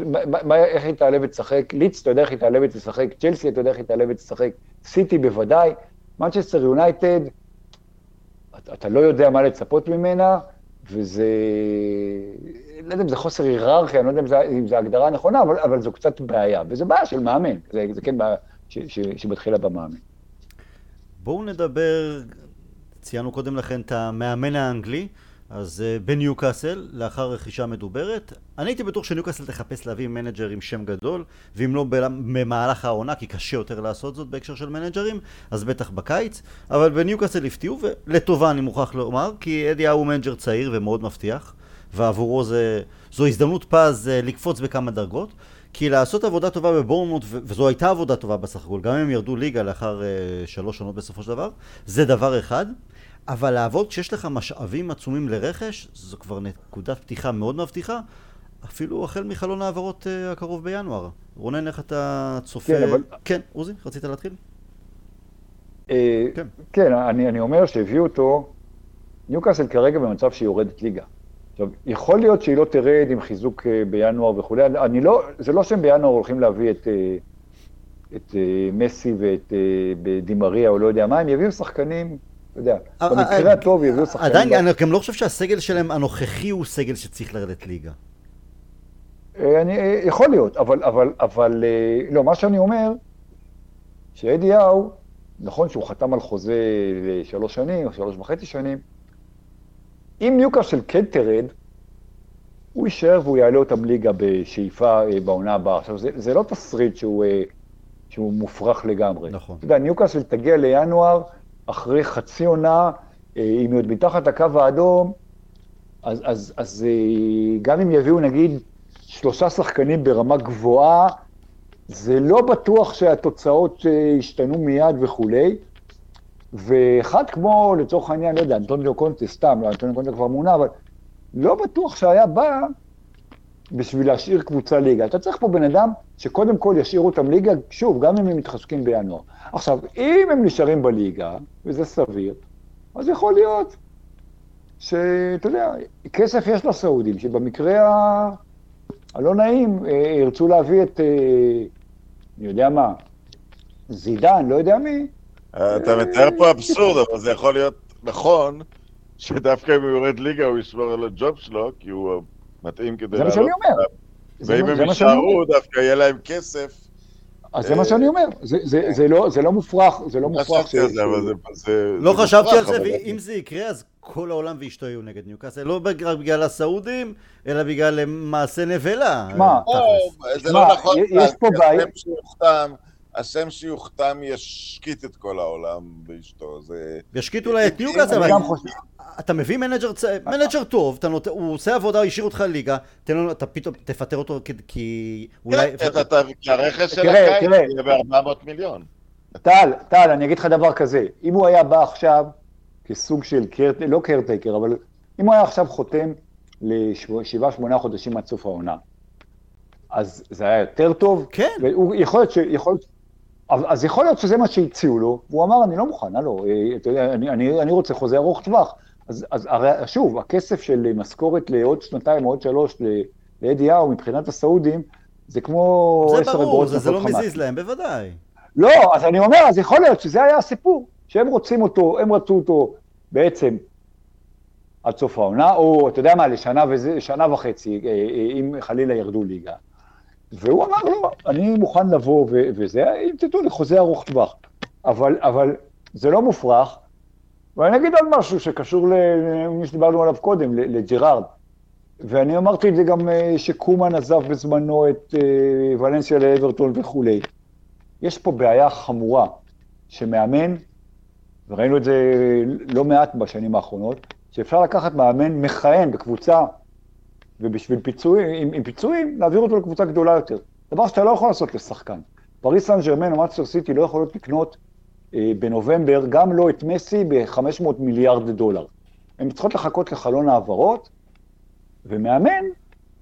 מה, איך היא תעלה ותשחק, ליץ, אתה יודע איך היא תעלה ותשחק, צ'לסי, אתה יודע איך היא תעלה ותשחק, סיטי בוודאי, מנצ'סטר יונייטד, אתה לא יודע מה לצפות ממנה, וזה, לא יודע אם זה חוסר היררכיה, אני לא יודע אם זה, אם זה הגדרה נכונה, אבל, אבל זו קצת בעיה, וזו בעיה של מאמן, זה, זה כן בעיה ש, ש, שמתחילה במאמן. בואו נדבר, ציינו קודם לכן את המאמן האנגלי, אז אה, בניוקאסל, לאחר רכישה מדוברת, אני הייתי בטוח שניוקאסל תחפש להביא מנג'ר עם שם גדול, ואם לא במהלך העונה, כי קשה יותר לעשות זאת בהקשר של מנג'רים, אז בטח בקיץ, אבל בניוקאסל הפתיעו, ולטובה אני מוכרח לומר, כי אדי האו מנג'ר צעיר ומאוד מבטיח, ועבורו זה, זו הזדמנות פז אה, לקפוץ בכמה דרגות. כי לעשות עבודה טובה בבורנמוט, וזו הייתה עבודה טובה בסך הכל, גם אם הם ירדו ליגה לאחר אה, שלוש שנות בסופו של דבר, זה דבר אחד. אבל לעבוד כשיש לך משאבים עצומים לרכש, זו כבר נקודת פתיחה מאוד מבטיחה, אפילו החל מחלון העברות אה, הקרוב בינואר. רונן, איך אתה צופה... כן, אבל... כן, עוזי, רצית להתחיל? אה, כן, כן אני, אני אומר שהביאו אותו, ניוקאסל כרגע במצב שהיא יורדת ליגה. עכשיו, יכול להיות שהיא לא תרד עם חיזוק uh, בינואר וכולי, אני לא, זה לא שהם בינואר הולכים להביא את, את מסי ואת דימריה או לא יודע מה, הם יביאו שחקנים יודע, אה, במקרה אה, הטוב יביאו שחקנים. עדיין, אני גם לא חושב שהסגל שלהם הנוכחי הוא סגל שצריך לרדת ליגה. אה, אני, יכול להיות, אבל, אבל, אבל, לא, מה שאני אומר, שאדי האו, נכון שהוא חתם על חוזה לשלוש שנים, או שלוש וחצי שנים, אם ניוקאסל כן תרד, הוא יישאר והוא יעלה אותם ליגה בשאיפה בעונה הבאה. עכשיו, זה, זה לא תסריט שהוא, שהוא מופרך לגמרי. נכון. אתה יודע, ניוקאסל תגיע לינואר, אחרי חצי עונה, אה, אם היא עוד מתחת לקו האדום, אז, אז, אז אה, גם אם יביאו נגיד שלושה שחקנים ברמה גבוהה, זה לא בטוח שהתוצאות אה, ישתנו מיד וכולי. ואחד כמו, לצורך העניין, לא יודע, אנטוניו קונטה, סתם, לא, אנטוניו קונטה כבר מונה, אבל לא בטוח שהיה בא בשביל להשאיר קבוצה ליגה. אתה צריך פה בן אדם שקודם כל ישאיר אותם ליגה, שוב, גם אם הם מתחזקים בינואר. עכשיו, אם הם נשארים בליגה, וזה סביר, אז יכול להיות שאתה יודע, כסף יש לסעודים, שבמקרה. הלא נעים, אה, ירצו להביא את, אה, אני יודע מה, זידן, לא יודע מי. אתה מתאר פה אבסורד, אבל זה יכול להיות נכון, שדווקא אם הוא יורד ליגה הוא ישמור על הג'וב שלו, כי הוא מתאים כדי לעלות. זה מה שאני אומר. ואם הם יישארו, דווקא יהיה להם כסף. אז זה מה שאני אומר, זה לא, לא מופרך, זה לא מופרך. לא חשבתי על זה, ואם זה יקרה, אז כל העולם ואשתו יהיו נגד ניוקאסל, לא רק בגלל הסעודים, אלא בגלל מעשה נבלה. מה? זה לא נכון, יש פה בעיה. השם שיוכתם ישקיט את כל העולם ואשתו, זה... ישקיט אולי את ניוקאסל, אבל אתה מביא מנג'ר, מנג'ר טוב, אתה נות... הוא עושה עבודה, הוא השאיר אותך ליגה, תן לנו, אתה פתאום תפטר אותו כי אולי... כן, כי הרכש של הקיץ יהיה ב-400 מיליון. טל, טל, אני אגיד לך דבר כזה, אם הוא היה בא עכשיו כסוג של, לא קרטייקר, אבל אם הוא היה עכשיו חותם לשבעה, שמונה חודשים עד סוף העונה, אז זה היה יותר טוב. כן. יכול להיות ש... יכול, אז יכול להיות שזה מה שהציעו לו, והוא אמר, אני לא מוכן, הלו, אה, אתה יודע, אני, אני, אני רוצה חוזה ארוך טווח. אז, אז הרי, שוב, הכסף של משכורת לעוד שנתיים עוד שלוש לאדי האו מבחינת הסעודים, זה כמו עשר אגורות זה ברור, זה לא מזיז להם, בוודאי. לא, אז אני אומר, אז יכול להיות שזה היה הסיפור, שהם רוצים אותו, הם רצו אותו בעצם עד סוף העונה, או אתה יודע מה, לשנה וזה, וחצי, אה, אה, אם חלילה ירדו ליגה. והוא אמר, לא, אני מוכן לבוא וזה, אם תדעו לי, חוזה ארוך טווח. אבל, אבל זה לא מופרך, ואני אגיד עוד משהו שקשור למי שדיברנו עליו קודם, לג'רארד. ואני אמרתי את זה גם שקומן עזב בזמנו את ולנסיה לאברטון וכולי. יש פה בעיה חמורה, שמאמן, וראינו את זה לא מעט בשנים האחרונות, שאפשר לקחת מאמן מכהן בקבוצה, ובשביל פיצויים, עם, עם פיצויים, להעביר אותו לקבוצה גדולה יותר. דבר שאתה לא יכול לעשות לשחקן. פריס סן ג'רמן או מאצ'ר סיטי לא יכולות לקנות אה, בנובמבר, גם לא את מסי, ב-500 מיליארד דולר. הן צריכות לחכות לחלון העברות, ומאמן,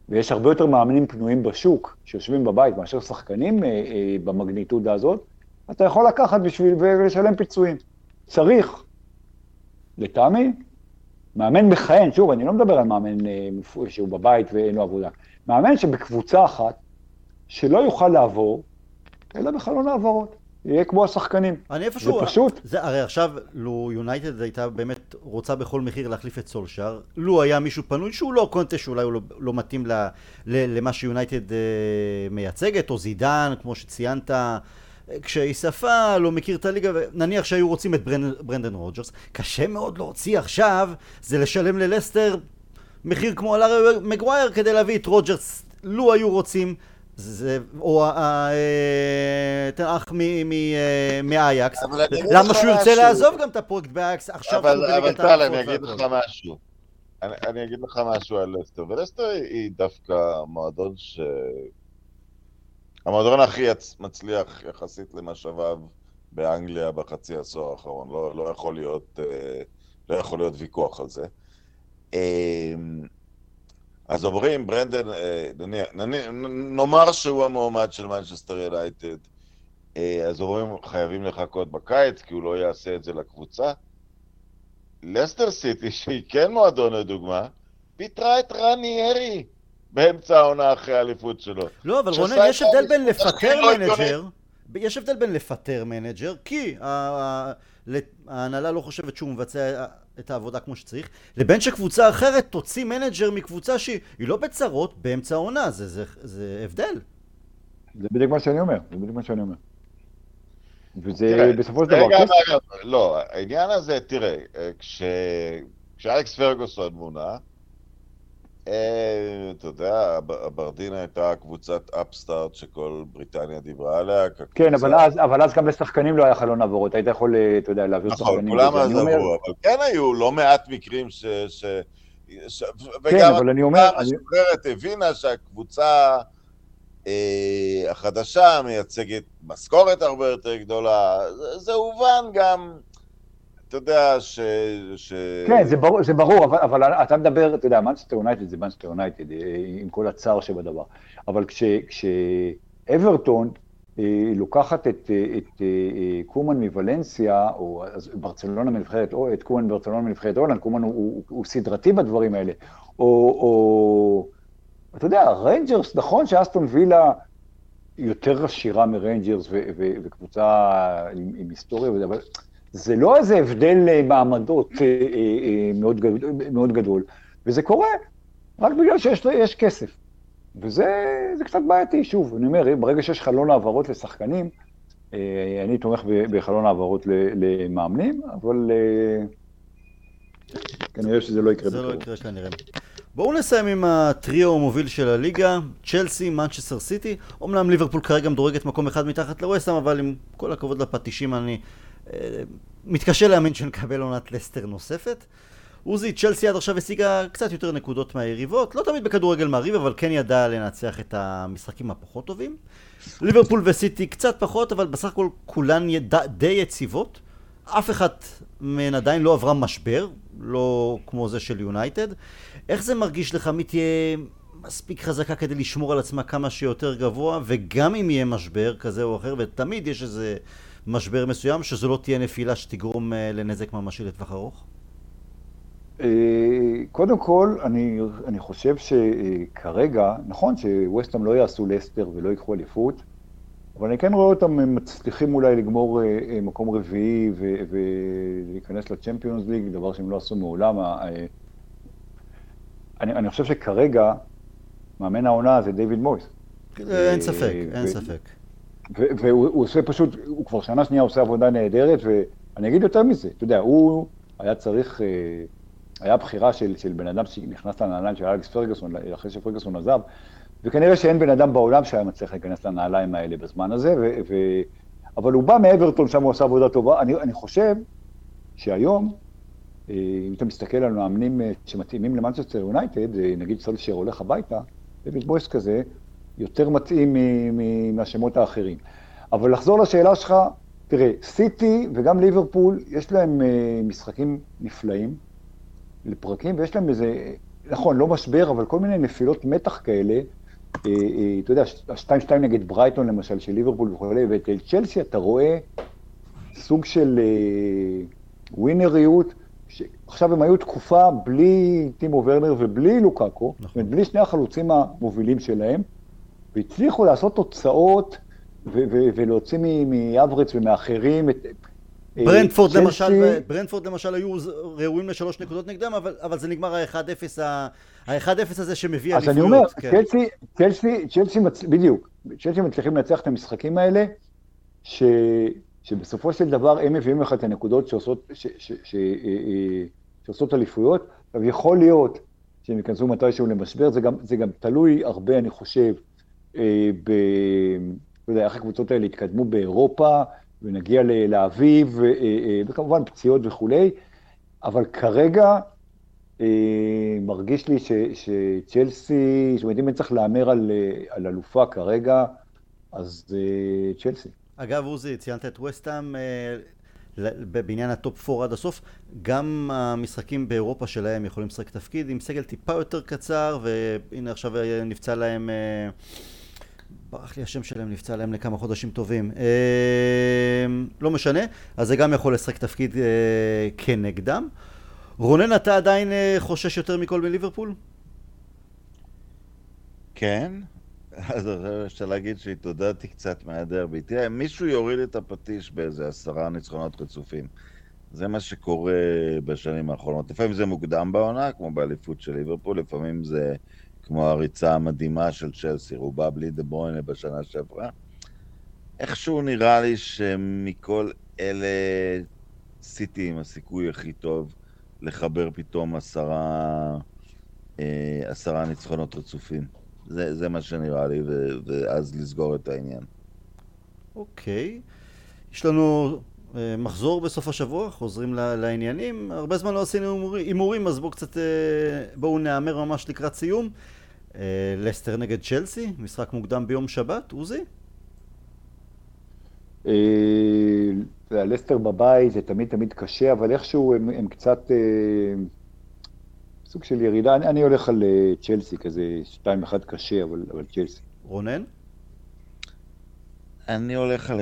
ויש הרבה יותר מאמנים פנויים בשוק, שיושבים בבית, מאשר שחקנים אה, אה, במגניטודה הזאת, אתה יכול לקחת בשביל ולשלם פיצויים. צריך, לטעמי, מאמן מכהן, שוב, אני לא מדבר על מאמן אה, שהוא בבית ואין לו עבודה, מאמן שבקבוצה אחת, שלא יוכל לעבור, אלא בחלון העברות. יהיה כמו השחקנים. אני איפשהו... זה פשוט. זה, הרי עכשיו, לו יונייטד הייתה באמת רוצה בכל מחיר להחליף את סולשאר, לו היה מישהו פנוי שהוא לא קונטה, שאולי הוא לא, לא מתאים ל, ל, למה שיונייטד אה, מייצגת, או זידן, כמו שציינת, קשיי שפה, לא מכיר את הליגה, נניח שהיו רוצים את ברנ, ברנדן רוג'רס, קשה מאוד להוציא עכשיו, זה לשלם ללסטר מחיר כמו על הרי מגווייר כדי להביא את רוג'רס, לו היו רוצים, זה, או טן האח מאייאקס, למה שהוא ירצה לעזוב גם את הפרויקט באייאקס? עכשיו אבל טל, אני אגיד לך משהו. אני אגיד לך משהו על לסטר, ולסטר היא דווקא מועדון ש... המועדון הכי מצליח יחסית למשאביו באנגליה בחצי עשור האחרון, לא, לא, יכול להיות, אה, לא יכול להיות ויכוח על זה. אמ, אז אומרים, ברנדן, אה, נאמר שהוא המועמד של מנצ'סטר יונייטד, אה, אז אומרים, חייבים לחכות בקיץ, כי הוא לא יעשה את זה לקבוצה. לסטר סיטי, שהיא כן מועדון לדוגמה, פיטרה את רניירי. באמצע העונה אחרי האליפות שלו. לא, אבל רונן, יש הבדל בין לפטר מנג'ר, יש הבדל בין לפטר מנג'ר, כי ההנהלה לא חושבת שהוא מבצע את העבודה כמו שצריך, לבין שקבוצה אחרת תוציא מנג'ר מקבוצה שהיא לא בצרות באמצע העונה, זה, זה, זה הבדל. זה בדיוק מה שאני אומר, זה בדיוק מה שאני אומר. וזה בסופו של דבר... לא, העניין הזה, תראה, כשאלכס פרגוסון מונה, אה, אתה יודע, אברדין הייתה קבוצת upstart שכל בריטניה דיברה עליה. כן, אבל אז, אבל אז גם לשחקנים לא היה חלון עברות, היית יכול, אה, אתה יודע, להעביר נכון, שחקנים. נכון, כולם אז עברו, אבל כן היו לא מעט מקרים ש... ש... ש... כן, אבל אני אומר... וגם המשחררת הבינה שהקבוצה אה, החדשה מייצגת משכורת הרבה יותר גדולה, זה, זה הובן גם... אתה יודע ש... ש... כן, זה ברור, זה ברור אבל, אבל אתה מדבר, אתה יודע, מנצ'סטר יונייטד זה מנצ'סטר יונייטד, אה, עם כל הצער שבדבר. אבל כשאברטון כש לוקחת את, את אה, קומן מוולנסיה, או ברצלונה מנבחרת, או את קומן ברצלונה מנבחרת הולנד, קומן הוא, הוא, הוא סדרתי בדברים האלה. או, או, אתה יודע, ריינג'רס, נכון שאסטון וילה יותר עשירה מריינג'רס וקבוצה עם, עם היסטוריה, אבל... זה לא איזה הבדל אה, מעמדות אה, אה, מאוד, מאוד גדול, וזה קורה רק בגלל שיש כסף. וזה קצת בעייתי, שוב, אני אומר, ברגע שיש חלון העברות לשחקנים, אני תומך בחלון העברות למאמנים, אבל כנראה שזה לא יקרה בקרוב. זה לא יקרה כנראה. בואו נסיים עם הטריו המוביל של הליגה, צ'לסי, מנצ'סטר סיטי. אמנם ליברפול כרגע מדורגת מקום אחד מתחת לווסטהאם, אבל עם כל הכבוד לפטישים אני מתקשה להאמין שנקבל עונת לסטר נוספת. עוזי, צ'לסי עד עכשיו השיגה קצת יותר נקודות מהיריבות, לא תמיד בכדורגל מעריב, אבל כן ידעה לנצח את המשחקים הפחות טובים. ליברפול וסיטי קצת פחות, אבל בסך הכל כולן יד... די יציבות. אף אחת מהן עדיין לא עברה משבר, לא כמו זה של יונייטד. איך זה מרגיש לך? מי תהיה מספיק חזקה כדי לשמור על עצמה כמה שיותר גבוה, וגם אם יהיה משבר כזה או אחר, ותמיד יש איזה... משבר מסוים, שזו לא תהיה נפילה שתגרום אה, לנזק ממשי לטווח ארוך? אה, קודם כל, אני, אני חושב שכרגע, נכון שווסטהאם לא יעשו לסטר ולא ייקחו אליפות, אבל אני כן רואה אותם מצליחים אולי לגמור אה, מקום רביעי ולהיכנס לצ'מפיונס ליג, דבר שהם לא עשו מעולם. אני, אני חושב שכרגע, מאמן העונה זה דיוויד מויס. אין ספק, אין ספק. והוא עושה פשוט, הוא כבר שנה שנייה עושה עבודה נהדרת, ואני אגיד יותר מזה, אתה יודע, הוא היה צריך, אה, היה בחירה של, של בן אדם שנכנס לנעליים של אלכס פרגוסון, אחרי שפרגוסון עזב, וכנראה שאין בן אדם בעולם שהיה מצליח להיכנס לנעליים האלה בזמן הזה, ו, ו, אבל הוא בא מאברטון, שם הוא עשה עבודה טובה. אני, אני חושב שהיום, אה, אם אתה מסתכל על מאמנים אה, שמתאימים למנצ'סטר יונייטד, נגיד סולשר הולך הביתה, דויד בויס כזה, יותר מתאים מהשמות האחרים. אבל לחזור לשאלה שלך, תראה, סיטי וגם ליברפול, יש להם משחקים נפלאים לפרקים, ויש להם איזה, נכון, לא משבר, אבל כל מיני נפילות מתח כאלה. אתה יודע, השתיים שתיים נגד ברייטון למשל, של ליברפול וכולי, ואת צ'לסי אתה רואה סוג של ווינריות, עכשיו הם היו תקופה בלי טימו ורנר ובלי לוקאקו, נכון. בלי שני החלוצים המובילים שלהם, והצליחו לעשות תוצאות ו- ו- ולהוציא מאברץ ומאחרים את... אה, ברנדפורד למשל, ברנדפורד למשל היו ראויים לשלוש נקודות נגדם, אבל, אבל זה נגמר ה-1-0 ה-1-0 הזה שמביא אליפויות. אז אני אומר, כן. צ'לסי, צ'לסי, צ'לסי, מצ... בדיוק, צ'לסי מצליחים לנצח את המשחקים האלה, ש... שבסופו של דבר הם מביאים לך את הנקודות שעושות, ש, ש, ש, אה, אה, שעושות אליפויות. עכשיו, יכול להיות שהם ייכנסו מתישהו למשבר, זה גם, זה גם תלוי הרבה, אני חושב, ב... לא יודע, איך הקבוצות האלה יתקדמו באירופה, ונגיע לאביב, וכמובן פציעות וכולי, אבל כרגע מרגיש לי ש, שצ'לסי, זאת אומרת, אם אני צריך להמר על, על אלופה כרגע, אז צ'לסי. אגב, עוזי, ציינת את ווסטהאם אה, בעניין ה top 4 עד הסוף, גם המשחקים באירופה שלהם יכולים לשחק תפקיד עם סגל טיפה יותר קצר, והנה עכשיו אה, נפצע להם, אה, ברח לי השם שלהם, נפצע להם לכמה חודשים טובים. לא משנה, אז זה גם יכול לשחק תפקיד כנגדם. רונן, אתה עדיין חושש יותר מכל מליברפול? כן, אז עכשיו אפשר להגיד שהתעודדתי קצת מהדרבי. תראה, מישהו יוריד את הפטיש באיזה עשרה ניצחונות רצופים. זה מה שקורה בשנים האחרונות. לפעמים זה מוקדם בעונה, כמו באליפות של ליברפול, לפעמים זה כמו הריצה המדהימה של צ'לסי, רובה בלי דה ברוינה בשנה שעברה. איכשהו נראה לי שמכל אלה סיטי עם הסיכוי הכי טוב לחבר פתאום עשרה, אה, עשרה ניצחונות רצופים. זה, זה מה שנראה לי, ו, ואז לסגור את העניין. אוקיי. יש לנו אה, מחזור בסוף השבוע, חוזרים ל, לעניינים. הרבה זמן לא עשינו הימורים, אז בואו קצת, אה, בואו נהמר ממש לקראת סיום. לסטר נגד צ'לסי, משחק מוקדם ביום שבת, עוזי? אה, לסטר בבית זה תמיד תמיד קשה, אבל איכשהו הם, הם קצת... אה... סוג של ירידה. אני, אני הולך על אה, צ'לסי, כזה 2-1 קשה, אבל, אבל צ'לסי. רונן? אני הולך על 1-0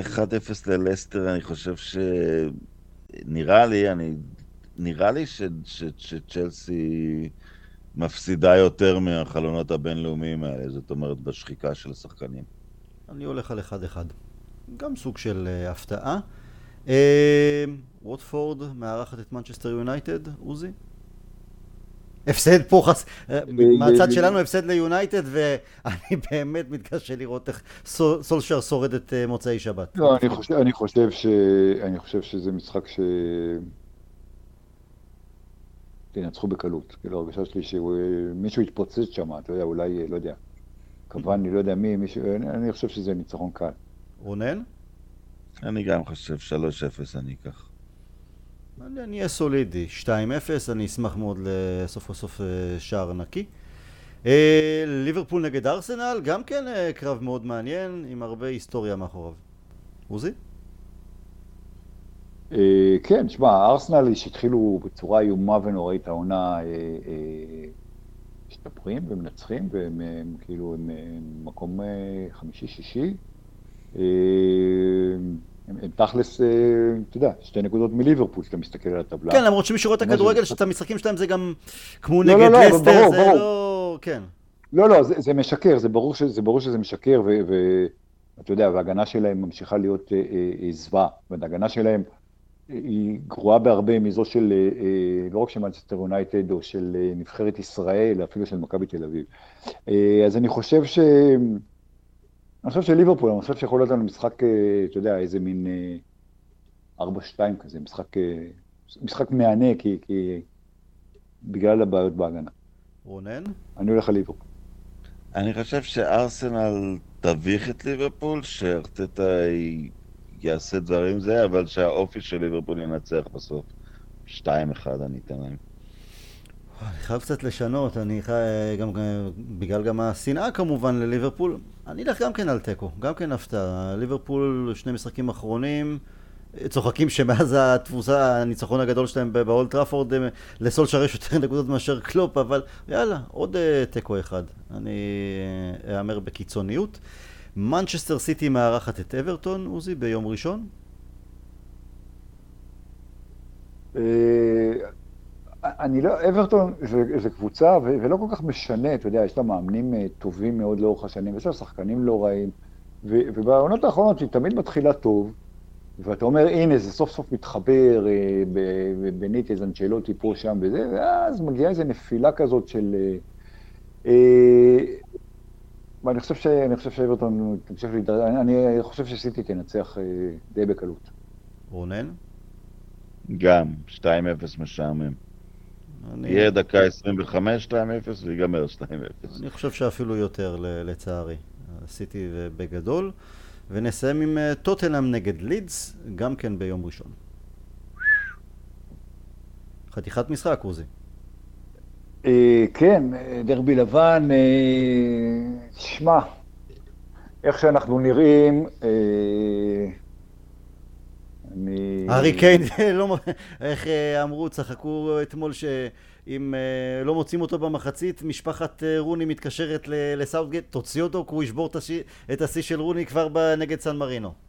ללסטר, אני חושב ש... נראה לי, אני... נראה לי ש... ש... שצ'לסי מפסידה יותר מהחלונות הבינלאומיים האלה, זאת אומרת, בשחיקה של השחקנים. אני הולך על 1-1. גם סוג של uh, הפתעה. Uh, ווטפורד מארחת את מנצ'סטר יונייטד, עוזי? הפסד פה, חס... מהצד שלנו הפסד ליונייטד, ואני באמת מתקשה לראות איך סולשר שורד את אה, מוצאי שבת. לא, אני חושב, אני חושב, ש... אני חושב שזה משחק ש... תנצחו בקלות. כאילו, הרגשה שלי שמישהו יתפוצץ שם, אתה יודע, אולי, לא יודע, קוואני, לא יודע מי, מישהו, אני חושב שזה ניצחון קל. רונן? אני גם חושב 3-0 אני אקח. אני אהיה סולידי, 2-0, אני אשמח מאוד לסוף כל סוף אה, שער נקי. אה, ליברפול נגד ארסנל, גם כן אה, קרב מאוד מעניין, עם הרבה היסטוריה מאחוריו. עוזי? כן, שמע, ארסנל שהתחילו בצורה איומה ונוראית העונה, משתפרים ומנצחים, והם כאילו הם מקום חמישי-שישי. הם, תכלס, אה, אתה יודע, שתי נקודות מליברפול, כשאתה מסתכל על הטבלה. כן, למרות שמי שרואה את הכדורגל, שאת המשחקים שלהם זה גם כמו לא, נגד לא, לא, לסטר, ברור, זה ברור. לא... כן. לא, לא, זה, משקר, זה ברור, שזה משקר, ואתה יודע, וההגנה שלהם ממשיכה להיות אה, אה, אה, זוועה. זאת אומרת, ההגנה שלהם היא גרועה בהרבה מזו של, אה, אה, לא רק של מנצ'סטר יונייטד, או של אה, נבחרת ישראל, אפילו של מכבי תל אביב. אז אני חושב ש... אני חושב שליברפול, אני חושב שיכול להיות לנו משחק, אתה יודע, איזה מין 4-2 אה, כזה, משחק, משחק מהנה, כי, כי בגלל הבעיות בהגנה. רונן? אני הולך על ליברפול. אני חושב שארסנל תביך את ליברפול, שארטטה יעשה דברים זה, אבל שהאופי של ליברפול ינצח בסוף. 2-1 אני אתן להם. אני חייב קצת לשנות, אני חייב, גם, בגלל גם השנאה כמובן לליברפול, אני אלך גם כן על תיקו, גם כן הפתעה. ליברפול, שני משחקים אחרונים, צוחקים שמאז התבוסה, הניצחון הגדול שלהם באולט טראפורד, לסולשר יש יותר נקודות מאשר קלופ, אבל יאללה, עוד אה, תיקו אחד. אני אה, אאמר בקיצוניות. מנצ'סטר סיטי מארחת את אברטון, עוזי, ביום ראשון? אה, אני לא, אברטון זה, קבוצה, ולא כל כך משנה, אתה יודע, יש לה מאמנים טובים מאוד לאורך השנים, יש לה שחקנים לא רעים, ובעונות האחרונות היא תמיד מתחילה טוב, ואתה אומר, הנה, זה סוף סוף מתחבר, אה, בניטז, אנצ'לוטי פה, שם וזה, ואז מגיעה איזו נפילה כזאת של... אה, אה, ואני חושב ש... אני חושב שאברטון תמשיך להתדרדר, אני חושב שסיטי תנצח די בקלות. רונן? גם, 2-0 משעמם. אני... יהיה דקה 25 2-0 ויגמר 2-0. אני חושב שאפילו יותר, לצערי. סיטי בגדול. ונסיים עם אה, טוטנאם נגד לידס, גם כן ביום ראשון. חתיכת משחק, עוזי. אה, כן, דרבי לבן, אה, שמע, איך שאנחנו נראים, אני... הארי קיין, לא איך אמרו, צחקו אתמול ש... אם uh, לא מוצאים אותו במחצית, משפחת רוני מתקשרת לסאוטגייט, תוציא אותו כי הוא ישבור את השיא של רוני כבר נגד סן מרינו.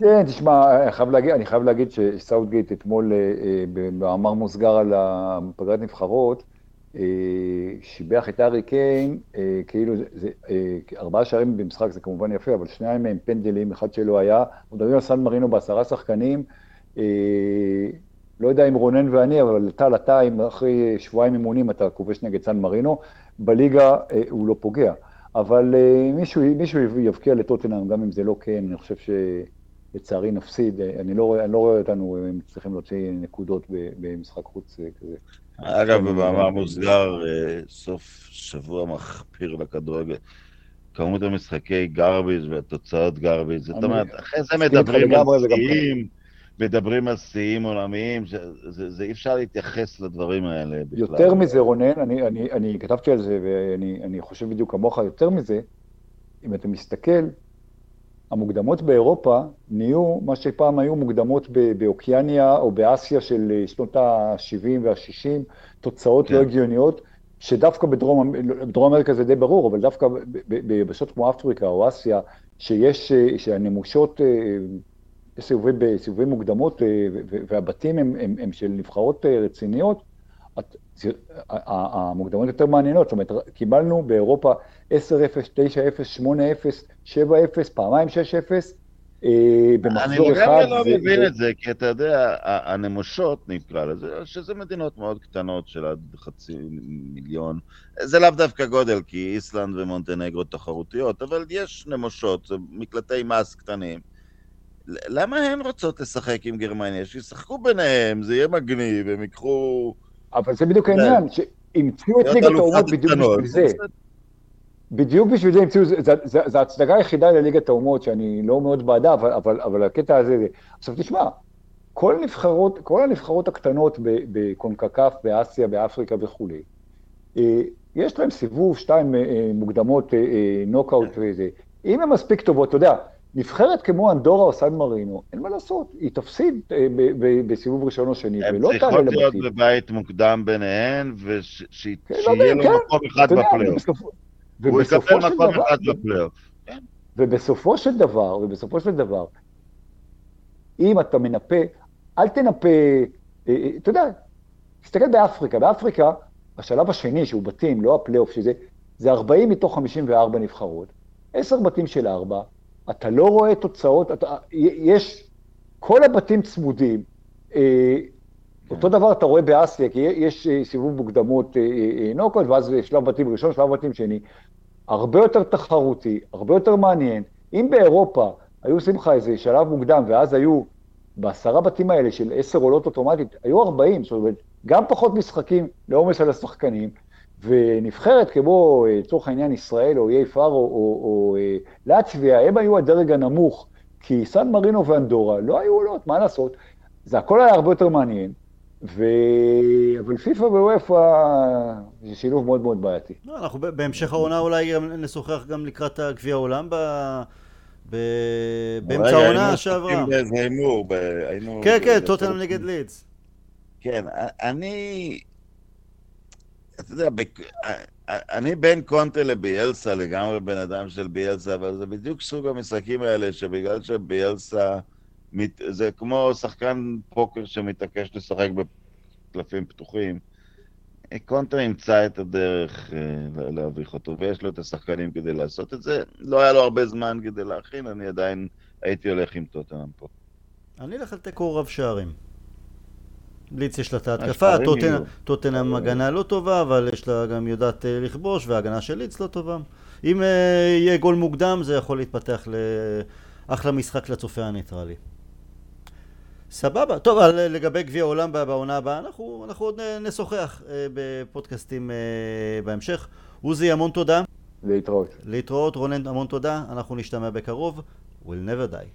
כן, תשמע, אני חייב להגיד, אני חייב להגיד שסאוטגייט אתמול, uh, במאמר מוסגר על פגרת נבחרות, שיבח את ארי קיין, כאילו, זה, ארבעה שערים במשחק זה כמובן יפה, אבל שניים מהם פנדלים, אחד שלא היה, מדברים על סן מרינו בעשרה שחקנים, לא יודע אם רונן ואני, אבל טל, אתה, אם אחרי שבועיים אימונים אתה כובש נגד סן מרינו, בליגה אה, הוא לא פוגע. אבל אה, מישהו, מישהו יבקיע לטוטנאם, גם אם זה לא כן, אני חושב שלצערי נפסיד. אה, אני לא, אני לא רואה אותנו מצליחים להוציא נקודות במשחק חוץ כזה. אגב, במאמר מוסגר, סוף שבוע מחפיר לכדורגל. כמות המשחקי גרביז והתוצאות גרביז, זאת אומרת, אחרי זה מדברים על שיאים. מדברים על שיאים עולמיים, זה, זה אי אפשר להתייחס לדברים האלה בכלל. יותר מזה, רונן, אני, אני, אני כתבתי על זה ואני חושב בדיוק כמוך, יותר מזה, אם אתה מסתכל, המוקדמות באירופה נהיו מה שפעם היו מוקדמות באוקיאניה או באסיה של שנות ה-70 וה-60, תוצאות כן. לא הגיוניות, שדווקא בדרום, בדרום אמריקה זה די ברור, אבל דווקא ביבשות כמו אפריקה או אסיה, שיש, שהנמושות יש סיבובי, סיבובי מוקדמות, אה, והבתים הם, הם, הם של נבחרות אה, רציניות, המוקדמות יותר מעניינות, זאת אומרת, קיבלנו באירופה 10-0, 9-0, 8-0, 7-0, פעמיים 6-0, אה, במחזור אחד. אני לגמרי לא מבין את זה, כי אתה יודע, הנמושות נקרא לזה, שזה מדינות מאוד קטנות של עד חצי מיליון, זה לאו דווקא גודל, כי איסלנד ומונטנגרו תחרותיות, אבל יש נמושות, זה מקלטי מס קטנים. למה הן רוצות לשחק עם גרמניה? שישחקו ביניהם, זה יהיה מגניב, הם ייקחו... אבל זה בדיוק העניין, שהמציאו את ליגת האומות בדיוק בשביל זה. בדיוק בשביל זה המציאו, זו ההצדקה היחידה לליגת האומות, שאני לא מאוד בעדה, אבל, אבל, אבל הקטע הזה... עכשיו תשמע, כל הנבחרות, כל הנבחרות הקטנות בקונקקף, באסיה, באפריקה וכולי, אה, יש להם סיבוב, שתיים אה, אה, מוקדמות, נוקאוט וזה. אם הן מספיק טובות, אתה יודע, נבחרת כמו אנדורה או סן מרינו, אין מה לעשות, היא תפסיד אה, בסיבוב ראשון או שני, ולא תעלה לבתים. הן צריכות להיות בבית מוקדם ביניהן, ושיהיה כן, לא לו מקום אחד בפלייאוף. הוא יקבל מקום אחד בפלייאוף. כן. ובסופו של דבר, ובסופו של דבר, אם אתה מנפה, אל תנפה, אה, אה, אתה יודע, תסתכל באפריקה, באפריקה, השלב השני, שהוא בתים, לא הפלייאוף שזה, זה 40 מתוך 54 נבחרות, 10 בתים של 4, אתה לא רואה תוצאות, אתה, יש, כל הבתים צמודים. אה, אותו דבר אתה רואה באסיה, כי יש אה, סיבוב מוקדמות אה, נוקאאוט, ואז שלב בתים ראשון, שלב בתים שני. הרבה יותר תחרותי, הרבה יותר מעניין. אם באירופה היו עושים לך איזה שלב מוקדם, ואז היו בעשרה בתים האלה של עשר עולות אוטומטית, היו ארבעים, זאת אומרת, גם פחות משחקים לעומס על השחקנים, ונבחרת כמו, לצורך העניין, ישראל או איי פאר או, או, או לטביה, הם היו הדרג הנמוך, כי סן מרינו ואנדורה לא היו עולות, מה לעשות? זה הכל היה הרבה יותר מעניין, ו... אבל פיפ"א ואופ"א זה שילוב מאוד מאוד בעייתי. לא, אנחנו בהמשך העונה אולי נשוחח גם לקראת גביע העולם ב... ב... באמצע העונה שעברה. היינו באיזה הימור. כן, כן, טוטנאם נגד לידס. כן, אני... אתה יודע, אני בין קונטה לביאלסה, לגמרי בן אדם של ביאלסה, אבל זה בדיוק סוג המשחקים האלה, שבגלל שביאלסה... זה כמו שחקן פוקר שמתעקש לשחק בקלפים פתוחים. קונטה ימצא את הדרך אה, להביך אותו, ויש לו את השחקנים כדי לעשות את זה. לא היה לו הרבה זמן כדי להכין, אני עדיין הייתי הולך עם טוטנאם פה. אני אלך על תיקו רב שערים. ליץ יש לה את ההתקפה, טוטנאם הגנה לא טובה, אבל יש לה גם יודעת אה, לכבוש, וההגנה של ליץ לא טובה. אם אה, יהיה גול מוקדם, זה יכול להתפתח לאחלה משחק לצופה הניטרלי. סבבה. טוב, לגבי גביע העולם בעונה הבאה, אנחנו, אנחנו עוד נשוחח אה, בפודקאסטים אה, בהמשך. עוזי, המון תודה. להתראות. להתראות, רונן, המון תודה. אנחנו נשתמע בקרוב. We'll never die.